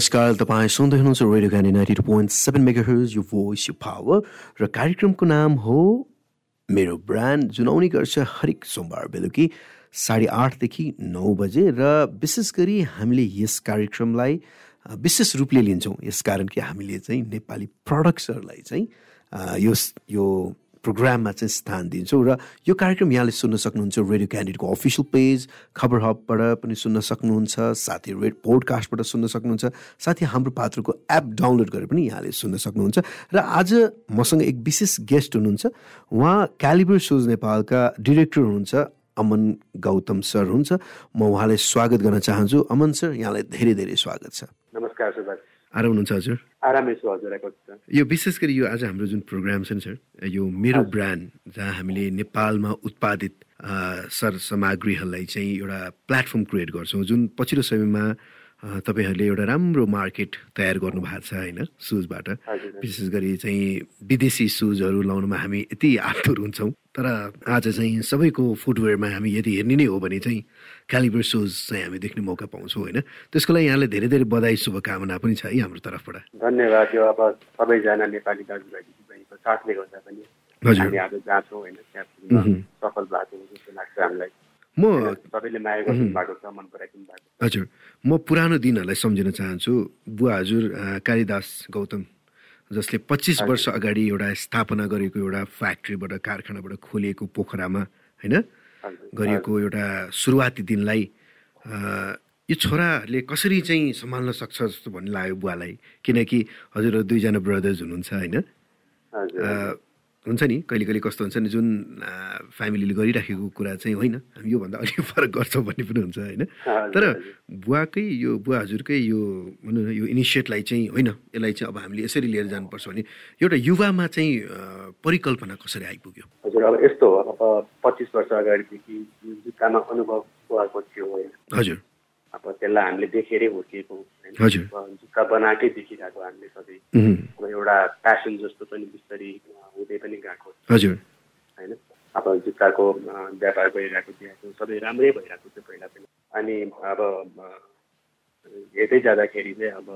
नमस्कार तपाईँ सुन्दै हुनुहुन्छ रेडियो गानी ninety two point seven megahertz यो भोइस यो पावर र कार्यक्रमको नाम हो मेरो ब्रान्ड जुन आउने गर्छ हरेक सोमबार बेलुकी साढे आठदेखि नौ बजे र विशेष गरी हामीले यस कार्यक्रमलाई विशेष रूपले लिन्छौँ। यस कारण कि हामीले चाहिँ नेपाली प्रडक्ट्सहरूलाई चाहिँ यो यो प्रोग्राममा चाहिँ स्थान दिन्छौँ। र यो कार्यक्रम यहाँले सुन्न सक्नुहुन्छ रेडियो क्यान्डिडेटको अफिसियल पेज खबर हबबाट पनि सुन्न सक्नुहुन्छ साथै रेड पोडकास्टबाट सुन्न सक्नुहुन्छ साथै हाम्रो पात्रको एप डाउनलोड गरेर पनि यहाँले सुन्न सक्नुहुन्छ। र आज मसँग एक विशेष गेस्ट हुनुहुन्छ। उहाँ क्यालिबर सोज नेपालका डिरेक्टर हुनुहुन्छ अमन गौतम सर हुन्छ म उहाँलाई स्वागत गर्न चाहन्छु। अमन सर यहाँलाई धेरै धेरै स्वागत छ। नमस्कार सुभाष। आराम हुनुहुन्छ हजुर? आरामै छु। यो विशेष गरी यो आज हाम्रो जुन प्रोग्राम छ नि सर यो मेरो ब्रान्ड जहाँ हामीले नेपालमा उत्पादित सर सामग्रीहरूलाई चाहिँ एउटा प्लेटफर्म क्रिएट गर्छौँ जुन पछिल्लो समयमा तपाईँहरूले एउटा राम्रो मार्केट तयार गर्नु भएको छ होइन सुजबाट। विशेष गरी चाहिँ विदेशी सुजहरू लाउनुमा हामी यति आतुर हुन्छौँ तर आज चाहिँ सबैको फुटवेयरमा हामी यदि हेर्ने नै हो भने चाहिँ क्यालिबर सुज चाहिँ हामी देख्ने मौका पाउँछौँ होइन। त्यसको लागि यहाँले धेरै धेरै बधाई शुभकामना पनि छ है हाम्रो तर्फबाट। धन्यवाद। यो अब सबैजना नेपाली साथले गर्दा पनि हामी आज होइन सफल भएको जस्तो लाग्छ हामीलाई। म हजुर। म पुरानो दिनहरूलाई सम्झिन चाहन्छु। बुवा हजुर कालिदास गौतम जसले पच्चिस वर्ष अगाडि एउटा स्थापना गरेको एउटा फ्याक्ट्रीबाट कारखानाबाट खोलिएको पोखरामा होइन? गरिएको एउटा सुरुवाती दिनलाई यो छोराहरूले कसरी चाहिँ सम्हाल्न सक्छ जस्तो भन्ने लाग्यो बुवालाई। किनकि हजुर दुईजना ब्रदर्स हुनुहुन्छ होइन? हुन्छ नि? कहिले कहिले कस्तो हुन्छ नि जुन फ्यामिलीले गरिराखेको कुरा चाहिँ होइन हामी योभन्दा अलिक फरक गर्छौँ भन्ने पनि हुन्छ होइन? तर बुवाकै यो बुवा हजुरकै यो भनौँ न यो इनिसिएटलाई चाहिँ होइन यसलाई चाहिँ अब हामीले यसरी लिएर जानुपर्छ भने एउटा युवामा चाहिँ परिकल्पना कसरी आइपुग्यो? हजुर अब यस्तो हो अब पच्चिस वर्ष अगाडिदेखि जुत्तामा अनुभव बुवाको थियो हजुर। अब त्यसलाई हामीले देखेरै हुर्किएको जुत्ता बनाएकै देखिरहेको हामीले सधैँ। अब एउटा प्यासन जस्तो पनि बिस्तारै हुँदै पनि गएको हजुर। होइन? अब जुत्ताको व्यापार भइरहेको थियो सबै राम्रै भइरहेको थियो पहिला पनि। अनि अब हेर्दै जाँदाखेरि चाहिँ अब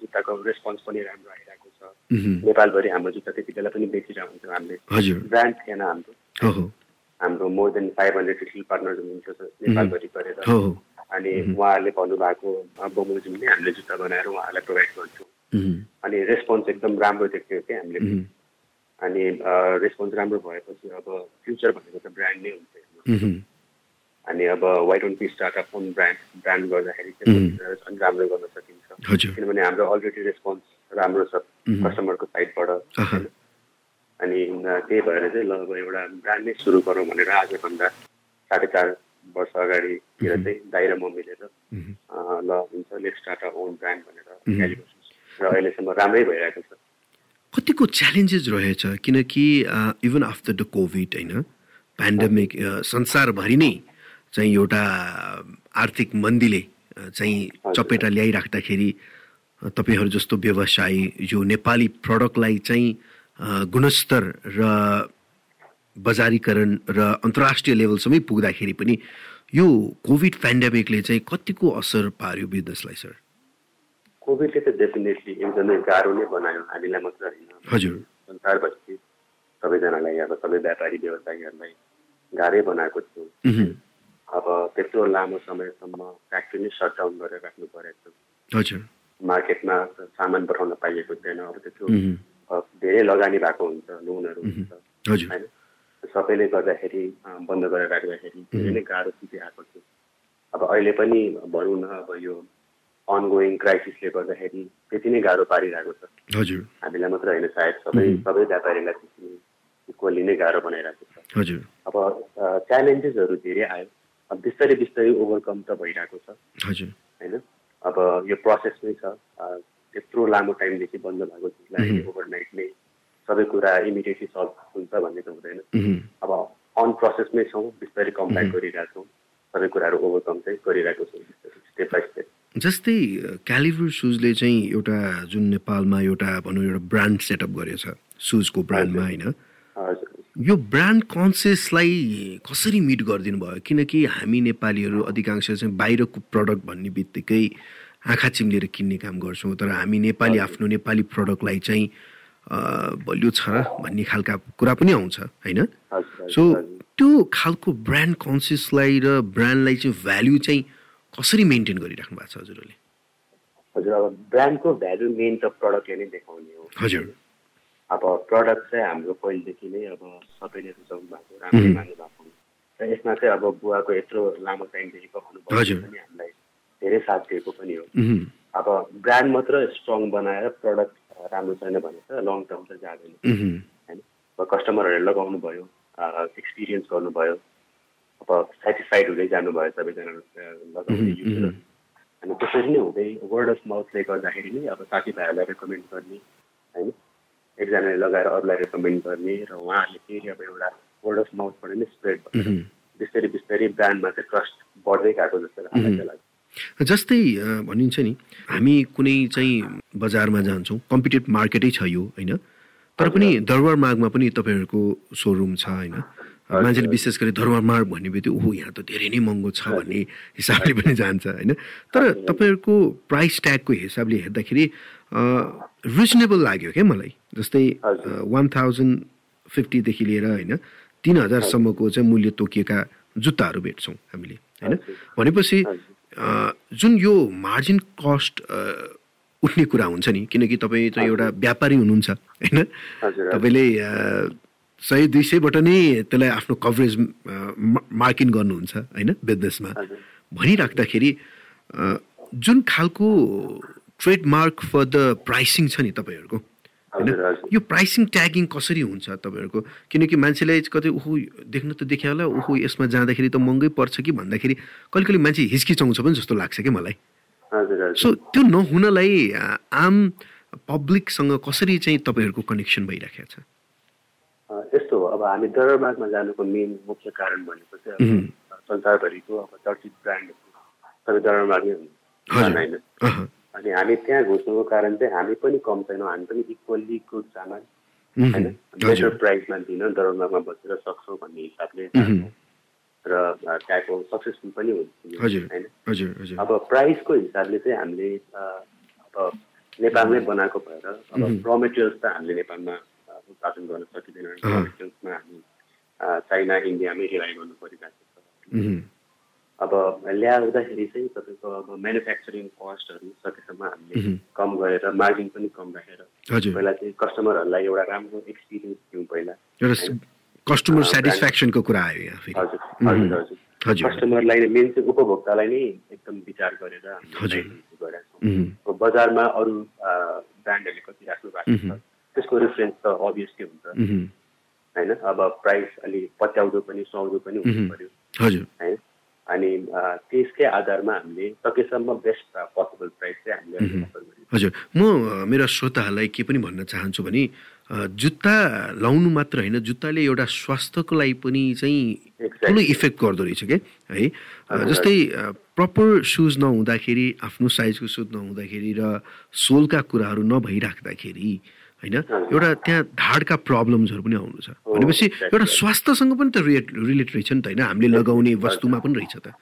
जुत्ताको रेस्पोन्स पनि राम्रो आइरहेको छ। नेपालभरि हाम्रो जुत्ता त्यति बेला पनि बेचिरहेको हुन्थ्यो हामीले। ब्रान्ड थिएन हाम्रो। हाम्रो more than five hundred fifty partner हुनुहुन्थ्यो नेपालभरि गरेर अनि उहाँहरूले भन्नुभएको बमोजिमले हामीले जुत्ता बनाएर उहाँहरूलाई प्रोभाइड गर्छौँ। अनि रेस्पोन्स एकदम राम्रो देख्थ्यो क्या हामीले। अनि रेस्पोन्स राम्रो भएपछि अब फ्युचर भनेको त ब्रान्ड नै हुन्छ अनि अब why don't be start up own brand brand गर्दाखेरि चाहिँ राम्रो गर्न सकिन्छ। किनभने हाम्रो अलरेडी रेस्पोन्स राम्रो छ कस्टमरको साइडबाट अनि त्यही भएर चाहिँ ल अब एउटा ब्रान्ड नै सुरु गरौँ भनेर आजभन्दा साढे चार वर्ष अगाडितिर चाहिँ दाइ र म मिलेर ल हुन्छ let start up own brand भनेर र अहिलेसम्म राम्रै भइरहेको छ। कतिको च्यालेन्जेस रहेछ? किनकि इभन आफ्टर द कोभिड होइन पेन्डेमिक संसारभरि नै चाहिँ एउटा आर्थिक मन्दीले चाहिँ चपेटा ल्याइराख्दाखेरि तपाईँहरू जस्तो व्यवसायी यो नेपाली प्रडक्टलाई चाहिँ गुणस्तर र बजारीकरण र अन्तर्राष्ट्रिय लेभलसम्मै पुग्दाखेरि पनि यो कोभिड पेन्डेमिकले चाहिँ कतिको असर पार्यो बिजनेसलाई सर? कोभिडले त डेफिनेटली एकदमै गाह्रो नै बनायो। हामीलाई मात्र होइन। हजुर। संसारभरि सबैजनालाई अब सबै व्यापारी व्यवसायीहरूलाई गाह्रै बनाएको थियो। अब त्यत्रो लामो समयसम्म फ्याक्ट्री नै सटडाउन गरेर राख्नु परेको थियो हजुर। मार्केटमा सामान पठाउन पाइएको थिएन अब त्यत्रो धेरै लगानी भएको हुन्छ लोनहरू हुन्छ। होइन? सबैले गर्दाखेरि बन्द गरेर राख्दाखेरि धेरै नै गाह्रो स्थिति आएको थियो। अब अहिले पनि भनौँ न अब यो अनगोइङ क्राइसिसले गर्दाखेरि त्यति नै गाह्रो पारिरहेको छ। हजुर। हामीलाई मात्र होइन सायद सबै सबै व्यापारीलाई त्यति इक्वली नै गाह्रो बनाइरहेको छ। हजुर। अब च्यालेन्जेसहरू धेरै आयो। अब बिस्तारै बिस्तारै ओभरकम त भइरहेको छ। हजुर। होइन? अब यो प्रोसेसमै छ। त्यत्रो लामो टाइमदेखि बन्द भएको चिजलाई ओभरनाइट नै सबै कुरा इमिडिएटली सल्भ हुन्छ भन्ने त हुँदैन। अब अन प्रोसेसमै छौँ बिस्तारै कम्प्लाइट गरिरहेछौँ। सबै कुराहरू ओभरकम चाहिँ गरिरहेको छौँ। स्टेप बाई स्टेप जस्तै क्यालिभर सुजले चाहिँ एउटा जुन नेपालमा एउटा भनौँ एउटा ब्रान्ड सेटअप गरेछ सुजको ब्रान्डमा होइन? यो ब्रान्ड कन्सियसलाई कसरी मिट गरिदिनु भयो? किनकि हामी नेपालीहरू अधिकांश चाहिँ बाहिरको प्रडक्ट भन्ने बित्तिकै आँखा चिम्लेर किन्ने काम गर्छौँ तर हामी नेपाली आफ्नो नेपाली प्रडक्टलाई चाहिँ बलियो छ भन्ने खालका कुरा पनि आउँछ होइन? सो त्यो खालको ब्रान्ड कन्सियसलाई र ब्रान्डलाई चाहिँ भ्याल्यु चाहिँ कसरी मेन्टेन गरिराख्नु भएको छ हजुरहरूले? हजुर अब ब्रान्डको भ्यालु मेन त प्रडक्टले नै देखाउने हो। हजुर। अब प्रडक्ट चाहिँ हाम्रो पहिलेदेखि नै अब सबैले रुचाउनु भएको राम्रै मान्नु भएको। र यसमा चाहिँ अब बुवाको यत्रो लामो टाइमदेखिको अनुभव पनि हामीलाई धेरै साथ दिएको पनि हो। अब ब्रान्ड मात्र स्ट्रङ बनाएर प्रडक्ट राम्रो छैन भने त लङ टर्म त जाँदैन। होइन? अब कस्टमरहरूले लगाउनु भयो एक्सपिरियन्स गर्नुभयो अब सेटिस्फाइड हुँदै जानुभयो सबैजना लगाउने युजर अनि त्यसरी नै हुँदै वर्ड अफ माउथले गर्दाखेरि नै अब साथीभाइहरूलाई रेकमेन्ड गर्ने होइन? एकजनाले लगाएर अरूलाई रेकमेन्ड गर्ने र उहाँहरूले फेरि अब एउटा वर्ड अफ माउथबाट नै स्प्रेड भएर बिस्तारै बिस्तारै ब्रान्डमा चाहिँ ट्रस्ट बढ्दै गएको जस्तो लाग्छ। जस्तै भनिन्छ नि हामी कुनै चाहिँ बजारमा जान्छौँ कम्पिटेड मार्केटै छ यो होइन? तर पनि दरबार मार्गमा पनि तपाईँहरूको सोरुम छ होइन? मान्छेले विशेष गरी दरबार मार्ग भन्ने बित्तिकै ओहो यहाँ त धेरै नै महँगो छ भन्ने हिसाबले पनि जान्छ होइन? तर तपाईँहरूको प्राइस ट्यागको हिसाबले हेर्दाखेरि रिजनेबल लाग्यो क्या मलाई। जस्तै वान थाउजन्ड फिफ्टीदेखि लिएर होइन तिन हजारसम्मको चाहिँ मूल्य तोकिएका जुत्ताहरू भेट्छौँ हामीले होइन? भनेपछि जुन यो मार्जिन कस्ट उठ्ने कुरा हुन्छ नि किनकि तपाईँ त एउटा व्यापारी हुनुहुन्छ होइन? तपाईँले सय दुई सयबाट नै त्यसलाई आफ्नो कभरेज मार्किङ गर्नुहुन्छ होइन बिजनेसमा। भनिराख्दाखेरि जुन खालको ट्रेडमार्क फर द प्राइसिङ छ नि तपाईँहरूको? होइन? यो प्राइसिङ ट्यागिङ कसरी हुन्छ तपाईँहरूको? किनकि मान्छेलाई कतै ऊ देख्न त देख्यो होला ऊ यसमा जाँदाखेरि त महँगै पर्छ कि भन्दाखेरि कहिले कहिले मान्छे हिचकिचाउँछ पनि जस्तो लाग्छ कि मलाई। सो त्यो नहुनलाई आम पब्लिकसँग कसरी चाहिँ तपाईँहरूको कनेक्सन भइराखेको छ? यस्तो हो अब हामी दरबारमा जानुको मेन मुख्य कारण भनेको चाहिँ संसारभरिको अब चर्चित ब्रान्ड सबै दरबारमै हुन्छ अनि हामी त्यहाँ घुस्नुको कारण चाहिँ हामी पनि कम छैनौँ हामी पनि इक्वल्ली गुड सामान होइन? बेटर प्राइसमा दिन दरबारमा बसेर सक्छौँ भन्ने हिसाबले र त्यहाँको सक्सेसफुल पनि हुन्छ होइन? अब प्राइसको हिसाबले चाहिँ हामीले अब नेपालमै बनाएको भएर अब र मेटेरियल्स त हामीले नेपालमा उत्पादन गर्न सकिँदैन। मेटेरियल्समा हामी चाइना इन्डियामै रिलाइ गर्नु परिरहेको छ। अब ल्याउँदाखेरि चाहिँ तपाईँको अब म्यानुफ्याक्चरिङ कस्टहरू सकेसम्म हामीले कम गरेर मार्जिन पनि कम राखेर पहिला चाहिँ कस्टमरहरूलाई एउटा राम्रो एक्सपिरियन्स दिउँ पहिला। कस्टमर सेटिस्फ्याक्सनको कुरा आयो यहाँ हजुर हजुर हजुर। कस्टमरलाई मेन चाहिँ उपभोक्तालाई नै एकदम विचार गरेर गरेको बजारमा अरू ब्रान्डहरूले कति राख्नु भएको छ त्यसको रेफरेन्स त अभियसली हुन्छ। होइन? अब प्राइस अलि पच्याउँदो पनि सुहाउँदो पनि हुनु पर्यो। होइन अनि त्यसकै आधारमा हामीले सकेसम्म बेस्ट पोसिबल प्राइस चाहिँ हामीले हजुर। म मेरा श्रोताहरूलाई के पनि भन्न चाहन्छु भने जुत्ता लाउनु मात्र होइन जुत्ताले एउटा स्वास्थ्यको लागि पनि चाहिँ ठुलो इफेक्ट गर्दो रहेछ क्या है? जस्तै प्रपर सुज नहुँदाखेरि आफ्नो साइजको सुज नहुँदाखेरि र सोलका कुराहरू नभइराख्दाखेरि होइन? एउटा त्यहाँ ढाडका प्रब्लम्सहरू पनि आउनु छ। भनेपछि एउटा स्वास्थ्यसँग पनि त रिलेट रिलेट रहेछ नि त होइन? हामीले लगाउने वस्तुमा पनि रहेछ त।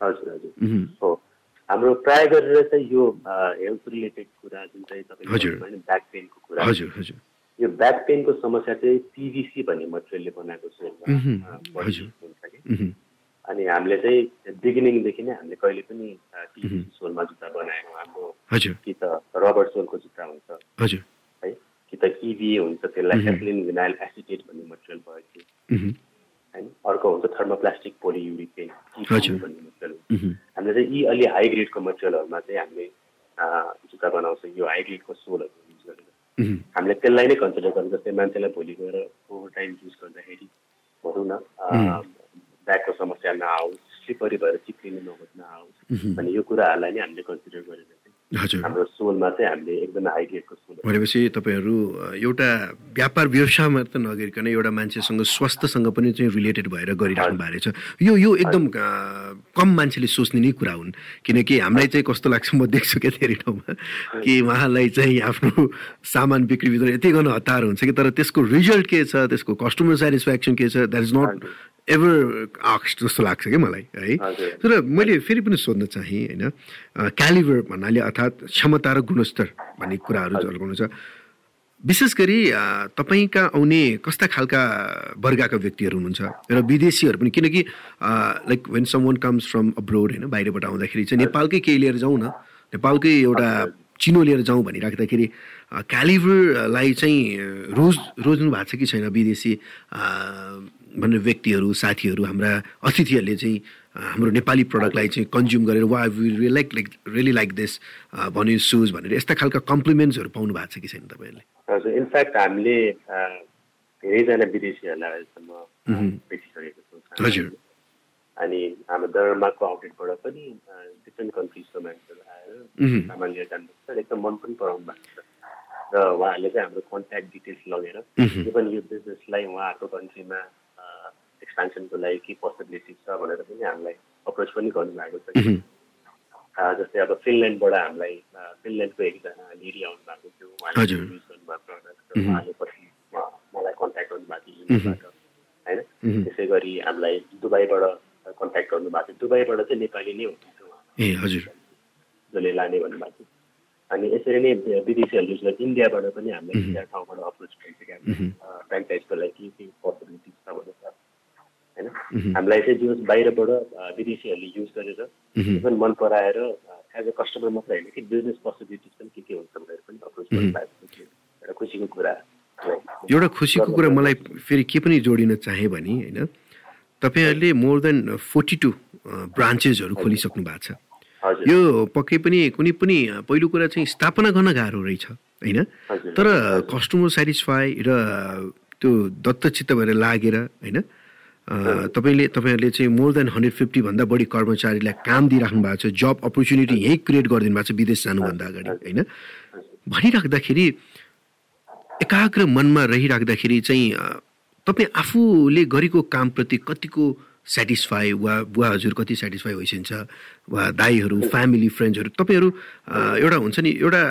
हजुर हजुर। हो। हाम्रो प्राय गरेर चाहिँ यो हेल्थ रिलेटेड कुरा जुन चाहिँ तपाईँले ब्याक पेनको कुरा। हजुर हजुर। यो ब्याक पेनको समस्या चाहिँ पिभिसी भन्ने मटेरियलले बनाएको छ अनि हामीले चाहिँ बिगिनिङदेखि नै हामीले कहिले पनि सोलमा जुत्ता बनाएको हाम्रो कि त रबर सोलको जुत्ता हुन्छ। हजुर। कि त इभी हुन्छ त्यसलाई एथिलिन भिनाइल एसिटेट भन्ने मटेरियल भएको थियो होइन अर्को हुन्छ थर्मोप्लास्टिक पोलियुरिक भन्ने मटेरियल हामीले चाहिँ यी अलि हाई ग्रेडको मटेरियलहरूमा चाहिँ हामीले जुत्ता बनाउँछ यो हाई ग्रेडको सोलहरू युज गरेर हामीले त्यसलाई नै कन्सिडर गर्छ जस्तै मान्छेलाई भोलि गएर ओभर टाइम युज गर्दाखेरि भनौँ न ब्यागको समस्या नआओस् स्लिपरी भएर चिप्लिनु नहोस् नआओस् भन्ने यो कुराहरूलाई नै हामीले कन्सिडर गरेर हाम्रो सोलमा चाहिँ हामीले एकदमै हाई ग्रेडको सोल भनेपछि तपाईँहरू एउटा व्यापार व्यवसाय मात्र नगरिकन एउटा मान्छेसँग स्वास्थ्यसँग पनि चाहिँ रिलेटेड भएर गरिराख्नु भएको छ। यो यो एकदम कम मान्छेले सोच्ने नै कुरा हुन्। किनकि हामीलाई चाहिँ कस्तो लाग्छ म देख्छु क्या धेरै ठाउँमा कि उहाँलाई चाहिँ आफ्नो सामान बिक्री बिक्री यति गर्न हतार हुन्छ कि तर त्यसको रिजल्ट के छ त्यसको कस्टमर सेटिस्फ्याक्सन के छ द्याट इज नट एभर आक्स जस्तो लाग्छ क्या मलाई है। तर मैले फेरि पनि सोध्न चाहेँ होइन? क्यालिभर भन्नाले अर्थात् क्षमता र गुणस्तर भन्ने कुराहरू झल्काउनु छ। विशेष गरी तपाईँका आउने कस्ता खालका वर्गका व्यक्तिहरू हुनुहुन्छ र विदेशीहरू पनि किनकि like when someone comes from abroad होइन बाहिरबाट आउँदाखेरि चाहिँ नेपालकै केही लिएर जाउँ न नेपालकै एउटा चिनो लिएर जाउँ भनिराख्दाखेरि क्यालिभरलाई चाहिँ रोज रोज्नु भएको छ कि छैन विदेशी भन्ने व्यक्तिहरू साथीहरू हाम्रा अतिथिहरूले चाहिँ हाम्रो नेपाली प्रडक्टलाई चाहिँ कन्ज्युम गरेर वा we like like really like this भन्यो सुज भनेर यस्ता खालका कम्प्लिमेन्ट्सहरू पाउनु भएको छ कि छैन तपाईँहरूले हजुर इनफ्याक्ट हामीले धेरैजना विदेशीहरूलाई अहिलेसम्म भेटिसकेको छौँ हजुर। अनि हाम्रो दरमाको आउटलेटबाट पनि डिफ्रेन्ट कन्ट्रिजको मान्छेहरू आएर। सामान लिएर जानुहुन्छ र एकदम मन पनि पराउनु भएको छ र उहाँहरूले चाहिँ हाम्रो कन्ट्याक्ट डिटेल्स लगेर। इभन यो बिजनेसलाई उहाँहरूको कन्ट्रीमा एक्सपेन्सनको लागि के पोसिबिलिटिज छ भनेर पनि हामीलाई अप्रोच पनि गर्नुभएको छ। जस्तै अब फिनल्यान्डबाट हामीलाई फिनल्यान्डको एकजना लेडी आउनु भएको थियो। उहाँले। युज गर्नुभएको पछि मलाई कन्ट्याक्ट गर्नुभएको थियो युजबाट होइन। त्यसै गरी हामीलाई दुबईबाट कन्ट्याक्ट गर्नुभएको थियो। दुबईबाट चाहिँ नेपाली नै हुनुहुन्छ उहाँ। ए हजुर। जसले लाने भन्नुभएको थियो। अनि यसरी नै विदेशीहरूले इन्डियाबाट पनि हामीलाई इन्डिया ठाउँबाट अप्रोच भइसक्यो फ्रेन्चाइजको लागि के के पोसिबिलिटिज छ भनेर। होइन? हामीलाई चाहिँ जो बाहिरबाट विदेशीहरूले युज गरेर इभन मन पराएर एज अ कस्टमर मात्र होइन कि बिजनेस पोसिबिलिटिज पनि के के हुन्छ भनेर पनि अप्रोच एउटा खुसीको कुरा एउटा खुसीको कुरा मलाई फेरि के पनि जोडिन चाहेँ भने होइन तपाईँहरूले मोर देन फोर्टी टू ब्रान्चेसहरू खोलिसक्नु भएको छ। यो पक्कै पनि कुनै पनि पहिलो कुरा चाहिँ स्थापना गर्न गाह्रो रहेछ होइन। तर कस्टमर सेटिस्फाई र त्यो दत्तचित्त भएर लागेर होइन तपाईँले तपाईँहरूले चाहिँ मोर देन हन्ड्रेड फिफ्टीभन्दा बढी कर्मचारीलाई काम दिइराख्नु भएको छ जब अपर्च्युनिटी यहीँ क्रिएट गरिदिनु भएको छ विदेश जानुभन्दा अगाडि होइन? भनिराख्दाखेरि एकाग्र मनमा रहिराख्दाखेरि चाहिँ तपाईँ आफूले गरेको कामप्रति कतिको सेटिस्फाई वा बुवा हजुर कति सेटिस्फाई होइसिन्छ वा दाईहरू फ्यामिली फ्रेन्ड्सहरू तपाईँहरू एउटा हुन्छ नि एउटा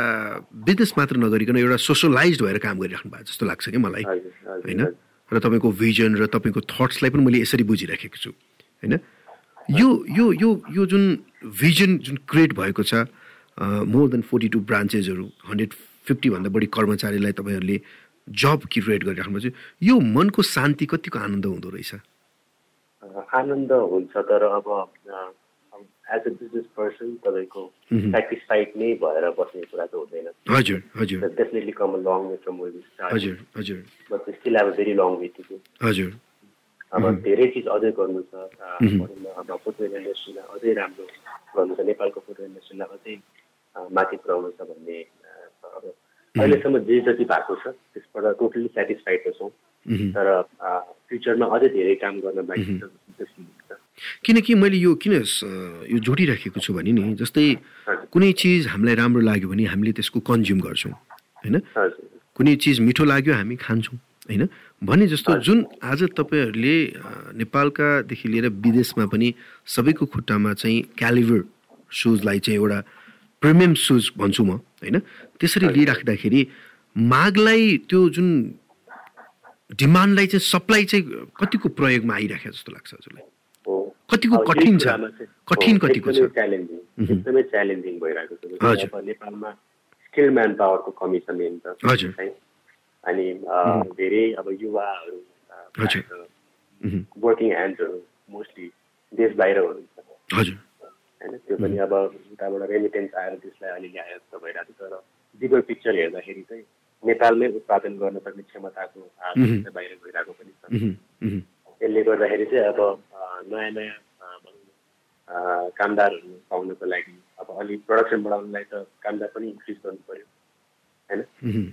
बिजनेस मात्र नगरिकन एउटा सोसलाइज भएर काम गरिराख्नु भएको जस्तो लाग्छ कि मलाई होइन? र तपाईँको भिजन र तपाईँको थट्सलाई पनि मैले यसरी बुझिराखेको छु। होइन? यो यो यो यो जुन भिजन जुन क्रिएट भएको छ मोर देन फोर्टी टू ब्रान्चेसहरू हन्ड्रेड फिफ्टीभन्दा बढी कर्मचारीलाई तपाईँहरूले जब क्रिएट गरिराख्नु भएको छ यो मनको शान्ति कतिको आनन्द हुँदो रहेछ? आनन्द हुन्छ तर अब एज अ बिजनेस पर्सन तपाईँको सेटिस्फाइड नै भएर बस्ने कुरा त हुँदैन। हजुर हजुर। Definitely come long way from हजुर हजुर। But still have a very long way to हजुर। अब धेरै चिज अझै गर्नु छ। अब फुटवेयर इन्डस्ट्रीलाई अझै राम्रो गर्नु छ। नेपालको फुटवेयर इन्डस्ट्रीलाई अझै माथि पुऱ्याउनु छ भन्ने। अब अहिलेसम्म जे जति भएको छ त्यसबाट टोटली सेटिस्फाइड त छौँ। तर फ्युचरमा अझै धेरै काम गर्न बाँकी छ जस्तो किनकि मैले यो किन यो जोडिराखेको छु भने नि जस्तै कुनै चिज हामीलाई राम्रो लाग्यो भने हामीले त्यसको कन्ज्युम गर्छौँ होइन? कुनै चिज मिठो लाग्यो हामी खान्छौँ होइन? भने जस्तो जुन आज तपाईँहरूले नेपालकादेखि लिएर विदेशमा पनि सबैको खुट्टामा चाहिँ क्यालिभर सुजलाई चाहिँ एउटा प्रिमियम सुज भन्छु म होइन? त्यसरी लिइराख्दाखेरि मागलाई त्यो जुन डिमान्डलाई चाहिँ सप्लाई चाहिँ कतिको प्रयोगमा आइराखेको जस्तो लाग्छ हजुरलाई? कतिको कठिन छ? कठिन कतिको छ? च्यालेन्जिङ एकदमै च्यालेन्जिङ भइरहेको छ। अब नेपालमा स्किल म्यान पावरको कमी छ मेन त। अनि धेरै अब युवाहरू। वर्किङ ह्यान्ड्सहरू मोस्टली देश बाहिर हुनुहुन्छ होइन? त्यो पनि अब उताबाट रेमिटेन्स आएर त्यसलाई अलिअलि आयात भइरहेको छ। तर बिगर पिक्चर हेर्दाखेरि चाहिँ नेपालमै उत्पादन गर्न सक्ने क्षमताको चाहिँ बाहिर गइरहेको पनि छ। त्यसले गर्दाखेरि चाहिँ अब नयाँ नयाँ कामदारहरू पाउनको लागि अब अलिक प्रडक्सन बढाउनलाई त कामदार पनि इन्क्रिज गर्नु पर्यो होइन।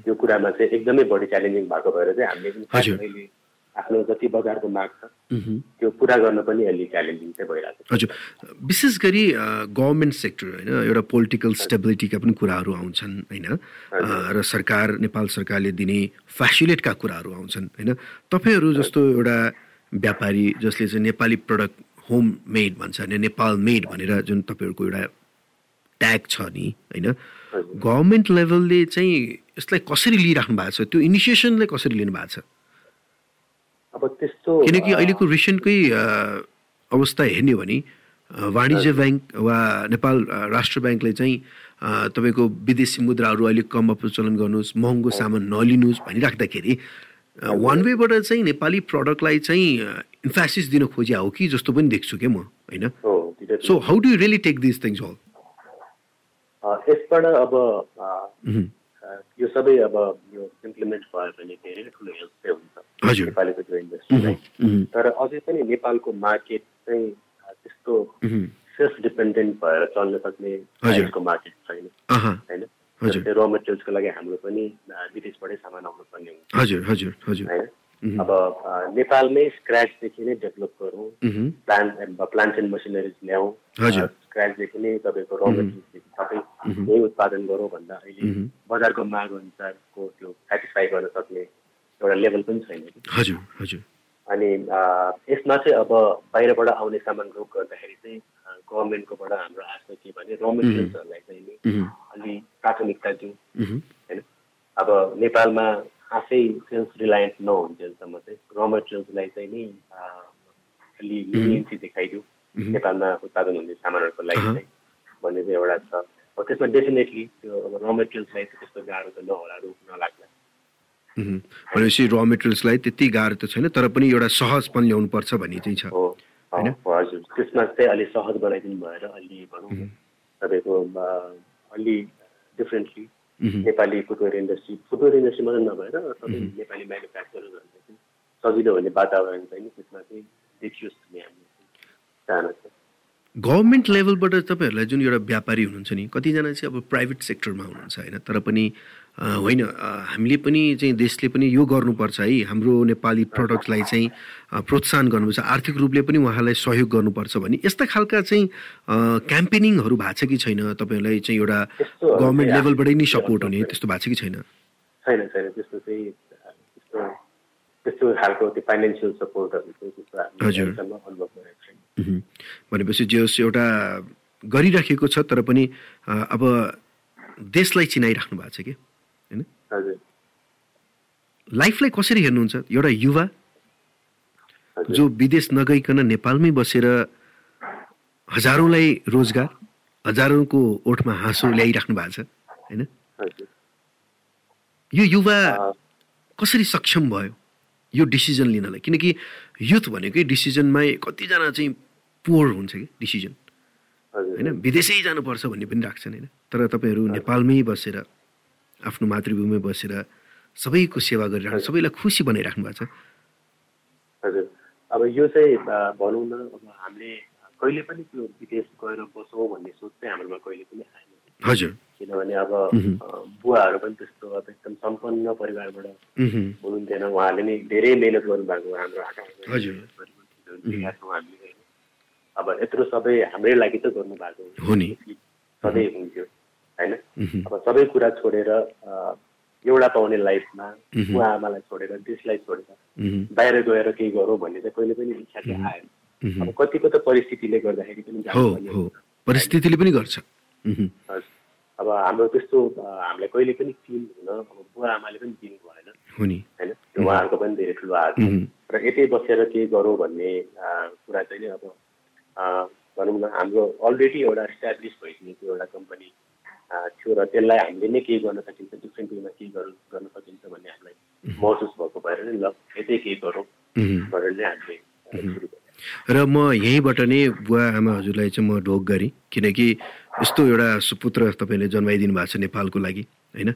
त्यो कुरामा चाहिँ एकदमै बढी च्यालेन्जिङ भएको भएर चाहिँ हामीले पनि आफ्नो जति बजारको माग छ। त्यो पुरा गर्न पनि अलि च्यालेन्जिङ चाहिँ भइरहेको छ। हजुर। विशेष गरी गभर्मेन्ट सेक्टर होइन एउटा पोलिटिकल स्टेबिलिटीका पनि कुराहरू आउँछन् होइन? र सरकार नेपाल सरकारले दिने फेसिलेटका कुराहरू आउँछन् होइन? तपाईँहरू जस्तो एउटा व्यापारी जसले चाहिँ नेपाली प्रडक्ट होम मेड भन्छ होइन नेपाल मेड भनेर जुन तपाईँहरूको एउटा ट्याग छ नि होइन? गभर्मेन्ट लेभलले चाहिँ यसलाई कसरी लिइराख्नु भएको छ? त्यो इनिसिएसनलाई कसरी लिनु भएको छ? अब त्यस्तो किनकि अहिलेको रिसेन्टकै अवस्था हेर्ने हो भने वाणिज्य ब्याङ्क वा नेपाल राष्ट्र ब्याङ्कले चाहिँ तपाईँको विदेशी मुद्राहरू अलिक कम प्रचलन गर्नुहोस् महँगो सामान नलिनुहोस् भनिराख्दाखेरि वान वेबाट चाहिँ नेपाली प्रडक्टलाई चाहिँ इन्फासिस दिन खोजिया हो कि जस्तो पनि देख्छु क्या म होइन? So how do really take this things all यसबाट अब यो सबै अब यो इम्प्लिमेन्ट भयो भने धेरै ठुलो हेल्प चाहिँ हुन्छ नेपालीको त्यो इन्डस्ट्रीलाई तर अझै पनि नेपालको मार्केट चाहिँ त्यस्तो सेल्फ डिपेन्डेन्ट भएर चल्न सक्ने मार्केट छैन होइन। जस्तै र मेटेरियल्सको लागि हाम्रो पनि विदेशबाटै सामान आउनु पर्ने हुन्छ। हजुर हजुर हजुर। होइन? अब नेपालमै स्क्रचदेखि नै डेभलप गरौँ। प्लान्ट प्लान्ट एन्ड मसिनरिज ल्याउँ। स्क्रचदेखि नै तपाईँको र मेटेरियल्सदेखि सबै यही उत्पादन गरौँ भन्दा अहिले बजारको माग अनुसारको त्यो सेटिस्फाई गर्न सक्ने एउटा लेभल पनि छैन। हजुर हजुर। अनि यसमा चाहिँ अब बाहिरबाट आउने सामान रोक गर्दाखेरि चाहिँ गभर्मेन्टकोबाट हाम्रो आशा के भने र मेटेरियल्सहरूलाई चाहिँ प्राथमिकता दिउँ मह्म, होइन? अब नेपालमा आफै सेल्फ रिलायन्स नहुन्जेलसम्म चाहिँ। र मेटेरियल्सलाई चाहिँ नि अलि लिनियन्सी देखाइदिउँ नेपालमा उत्पादन हुने सामानहरूको लागि अहँ। चाहिँ भन्ने चाहिँ एउटा छ। अब त्यसमा डेफिनेटली त्यो अब र मेटेरियल्सलाई चाहिँ त्यस्तो गाह्रो त नहोला रोक नलाग्ला। भनेपछि र मेटेरियल्सलाई त्यति गाह्रो त छैन तर पनि एउटा सहजपन ल्याउनुपर्छ भन्ने चाहिँ छ। हो हो, हजुर। त्यसमा चाहिँ अलि सहज बनाइदिनु भएर अलि भनौँ। तपाईँको अलि differently मह्म, Nepali footwear industry footwear industry मात्रै नभएर सबै नेपाली म्यानुफ्याक्चरर्सहरूलाई चाहिँ सजिलो हुने वातावरण चाहिँ त्यसमा चाहिँ देखियोस् भन्ने हाम्रो चाहना छ। गभर्मेन्ट लेभलबाट तपाईँहरूलाई जुन एउटा व्यापारी हुनुहुन्छ नि कतिजना चाहिँ अब प्राइभेट सेक्टरमा हुनुहुन्छ होइन? तर पनि होइन हामीले पनि चाहिँ देशले पनि यो गर्नुपर्छ है। हाम्रो नेपाली प्रडक्टलाई चाहिँ प्रोत्साहन गर्नुपर्छ आर्थिक रूपले पनि उहाँलाई सहयोग गर्नुपर्छ भन्ने यस्ता खालका चाहिँ क्याम्पेनिङहरू भएको छ कि छैन? तपाईँहरूलाई चाहिँ एउटा गभर्मेन्ट लेभलबाटै नै सपोर्ट हुने त्यस्तो भएको छ कि छैन? छैन छैन। त्यस्तो चाहिँ त्यस्तो खालको त्यो फाइनेन्सियल सपोर्टहरू चाहिँ त्यस्तो हामीले हजुर। अहिलेसम्म अनुभव गरेको छैन। मह्म। भनेपछि जे होस् एउटा गरिराखेको छ तर पनि अब देशलाई चिनाइराख्नु भएको छ कि? हजुर। लाइफलाई कसरी हेर्नुहुन्छ? एउटा युवा जो विदेश नगइकन नेपालमै बसेर हजारौँलाई रोजगार हजारौँको ओठमा हाँसो ल्याइराख्नु भएको छ होइन? यो युवा कसरी सक्षम भयो यो डिसिजन लिनलाई? किनकि युथ भनेकै डिसिजनमै कतिजना चाहिँ पोर हुन्छ कि डिसिजन? होइन? विदेशै जानुपर्छ भन्ने पनि राख्छन् होइन? तर तपाईँहरू नेपालमै बसेर आफ्नो मातृभूमिमा बसेर सबैको सेवा गरिराख्नु सबैलाई खुसी बनाइराख्नु भएको छ। हजुर। अब यो चाहिँ भनौँ न अब हामीले कहिले पनि त्यो विदेश गएर बसौँ भन्ने सोच चाहिँ हाम्रोमा कहिले पनि आएन। हजुर। किनभने अब बुवाहरू पनि त्यस्तो अब एकदम सम्पन्न परिवारबाट। हुनुहुन्थेन। उहाँहरूले नै धेरै मिहिनेत गर्नुभएको हाम्रो छौँ हामीले। अब यत्रो सबै हाम्रै लागि त गर्नुभएको हो नि। सधैँ हुन्थ्यो। होइन। अब सबै कुरा छोडेर एउटा पाउने लाइफमा बुवा आमालाई छोडेर देशलाई छोडेर। बाहिर गएर केही गरौँ भन्ने चाहिँ कहिले पनि इच्छा चाहिँ आएन। अब कतिको त परिस्थितिले गर्दाखेरि पनि। परिस्थितिले पनि गर्छ। अब हाम्रो त्यस्तो हामीलाई कहिले पनि फिल हुन अब बुवा आमाले पनि दिनु भएन होइन उहाँहरूको पनि धेरै ठुलो हात। र यतै बसेर केही गरौँ भन्ने कुरा चाहिँ नि अब भनौँ न हाम्रो अलरेडी एउटा इस्टाब्लिस भइसकेको एउटा कम्पनी थियो र त्यसलाई हामीले नै केही गर्न सकिन्छ डिफ्रेन्ट वेमा केही गर्नु गर्न सकिन्छ भन्ने हामीलाई महसुस भएको भएर नै ल यतै केही गरौँ। गरेर नै हामीले र म यहीँबाट नै बुवा आमा हजुरलाई चाहिँ म ढोक गरेँ किनकि यस्तो एउटा सुपुत्र तपाईँले जन्माइदिनु भएको छ नेपालको लागि होइन?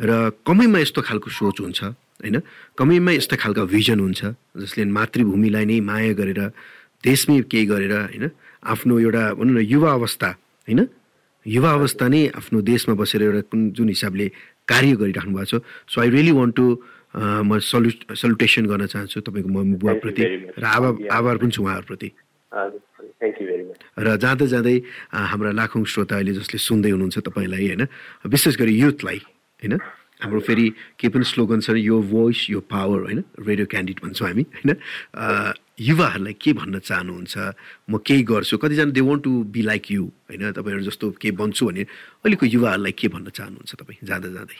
र कमैमा यस्तो खालको सोच हुन्छ होइन? कमैमा यस्तो खालको भिजन हुन्छ जसले मातृभूमिलाई नै माया गरेर देशमै केही गरेर होइन? आफ्नो एउटा भनौँ न युवा अवस्था होइन? युवा अवस्था नै आफ्नो देशमा बसेर एउटा कुन जुन हिसाबले कार्य गरिराख्नु भएको छ। So I really want to म सल्यु सल्युटेसन गर्न चाहन्छु तपाईँको मम्मी बुवाप्रति. र आभार आभार पनि छु उहाँहरूप्रति। मच र जाँदा जाँदै हाम्रा लाखौँ श्रोता अहिले जसले सुन्दै हुनुहुन्छ तपाईँलाई होइन विशेष गरी युथलाई होइन? हाम्रो फेरि के पनि स्लोगन छ यो भोइस यो पावर होइन? रेडियो क्यान्डिड भन्छौँ हामी होइन? युवाहरूलाई के भन्न चाहनुहुन्छ म केही गर्छु? कतिजना they want to be like you होइन? तपाईँहरू जस्तो केही बन्छु भने अहिलेको युवाहरूलाई के भन्न चाहनुहुन्छ तपाईँ? जाँदा जाँदै।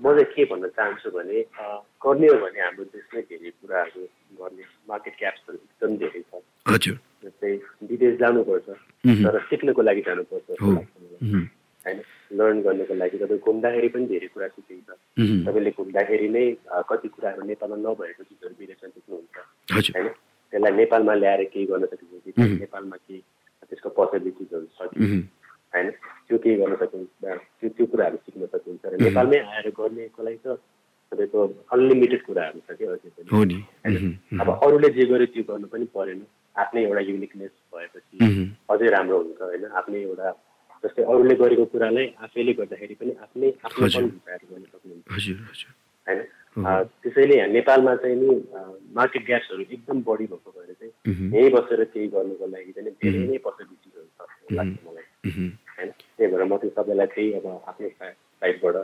म चाहिँ के भन्न चाहन्छु भने गर्ने हो भने हाम्रो देशमै धेरै कुराहरू गर्ने मार्केट क्याप्सहरू एकदम धेरै छ। हजुर। जस्तै विदेश जानुपर्छ तर सिक्नको लागि जानुपर्छ। होइन? लर्न गर्नको लागि तपाईँ घुम्दाखेरि पनि धेरै कुरा सिकिन्छ तपाईँले घुम्दाखेरि नै कति कुराहरू नेपालमा नभएको चिजहरू विदेशमा सिक्नुहुन्छ। होइन? त्यसलाई नेपालमा ल्याएर केही गर्न सकिन्छ कि नेपालमा केही त्यसको पोसिबिलिटिजहरू छ होइन? त्यो केही गर्न सकिन्छ त्यो त्यो कुराहरू सिक्न सकिन्छ। र नेपालमै आएर गर्नेको लागि त तपाईँको अनलिमिटेड कुराहरू छ क्या अझै पनि। अब अरूले जे गर्यो त्यो गर्नु पनि परेन। आफ्नै एउटा युनिकनेस भएपछि अझै राम्रो हुन्छ होइन? आफ्नै एउटा जस्तै अरूले गरेको कुरालाई आफैले गर्दाखेरि पनि आफ्नै आफ्नो गर्न सक्नुहुन्छ। होइन? त्यसैले नेपालमा चाहिँ नि मार्केट ग्याप्सहरू एकदम बढी भएको भएर चाहिँ यहीँ बसेर केही गर्नुको लागि चाहिँ धेरै नै पोसिबिलिटिजहरू छ लाग्छ मलाई। होइन? त्यही भएर म त्यो सबैलाई त्यही अब आफ्नै साइडबाट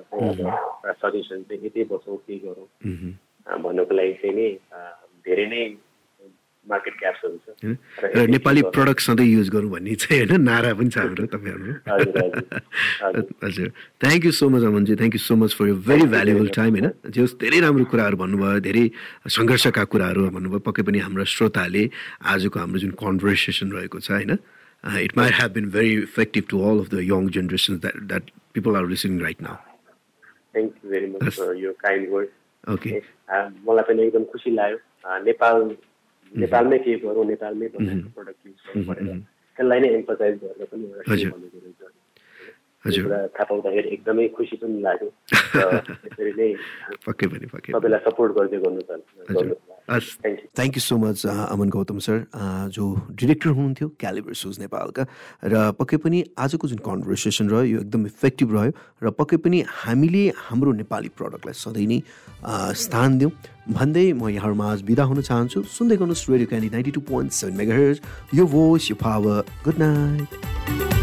सजेसन चाहिँ यतै बसौँ केही गरौँ। भन्नुको लागि चाहिँ नि धेरै नै मार्केट क्याप्सहरू छ र नेपाली प्रडक्ट सधैँ युज गरौँ भन्ने चाहिँ होइन नारा पनि छ हाम्रो तपाईँहरू हजुर thank you so much अमनजी। Thank you so much for your very valuable time होइन? जे धेरै राम्रो कुराहरू भन्नुभयो धेरै सङ्घर्षका कुराहरू भन्नुभयो पक्कै पनि हाम्रो श्रोताले आजको हाम्रो जुन कन्भर्सेसन रहेको छ होइन? It might have been very effective to all of the young generation that that people are listening right now thank you very much यो काइन्ड वर्ड ओके मलाई पनि एकदम खुसी लाग्यो। नेपाल नेपालमै केही गरौँ नेपालमै बनाएको प्रडक्ट युज गर्नु परेर। त्यसलाई नै एम्फोसाइज गरेर पनि एउटा कुरा थाहा पाउँदाखेरि एकदमै खुसी पनि लाग्यो। त्यसरी नै सबैलाई सपोर्ट गर्दै गर्नु thank you so much Aman Gautam sir जो डिरेक्टर हुनुहुन्थ्यो क्यालिबर सुज नेपालका र पक्कै पनि आजको जुन कन्भर्सेसन रह्यो यो एकदम इफेक्टिभ रह्यो। र पक्कै पनि हामीले हाम्रो नेपाली प्रडक्टलाई सधैँ नै स्थान दिउँ। भन्दै म यहाँहरूमा आज बिदा हुन चाहन्छु। सुन्दै गर्नुहोस् radio candy ninety two point seven mega यो भोइस यो पावर गुड नाइट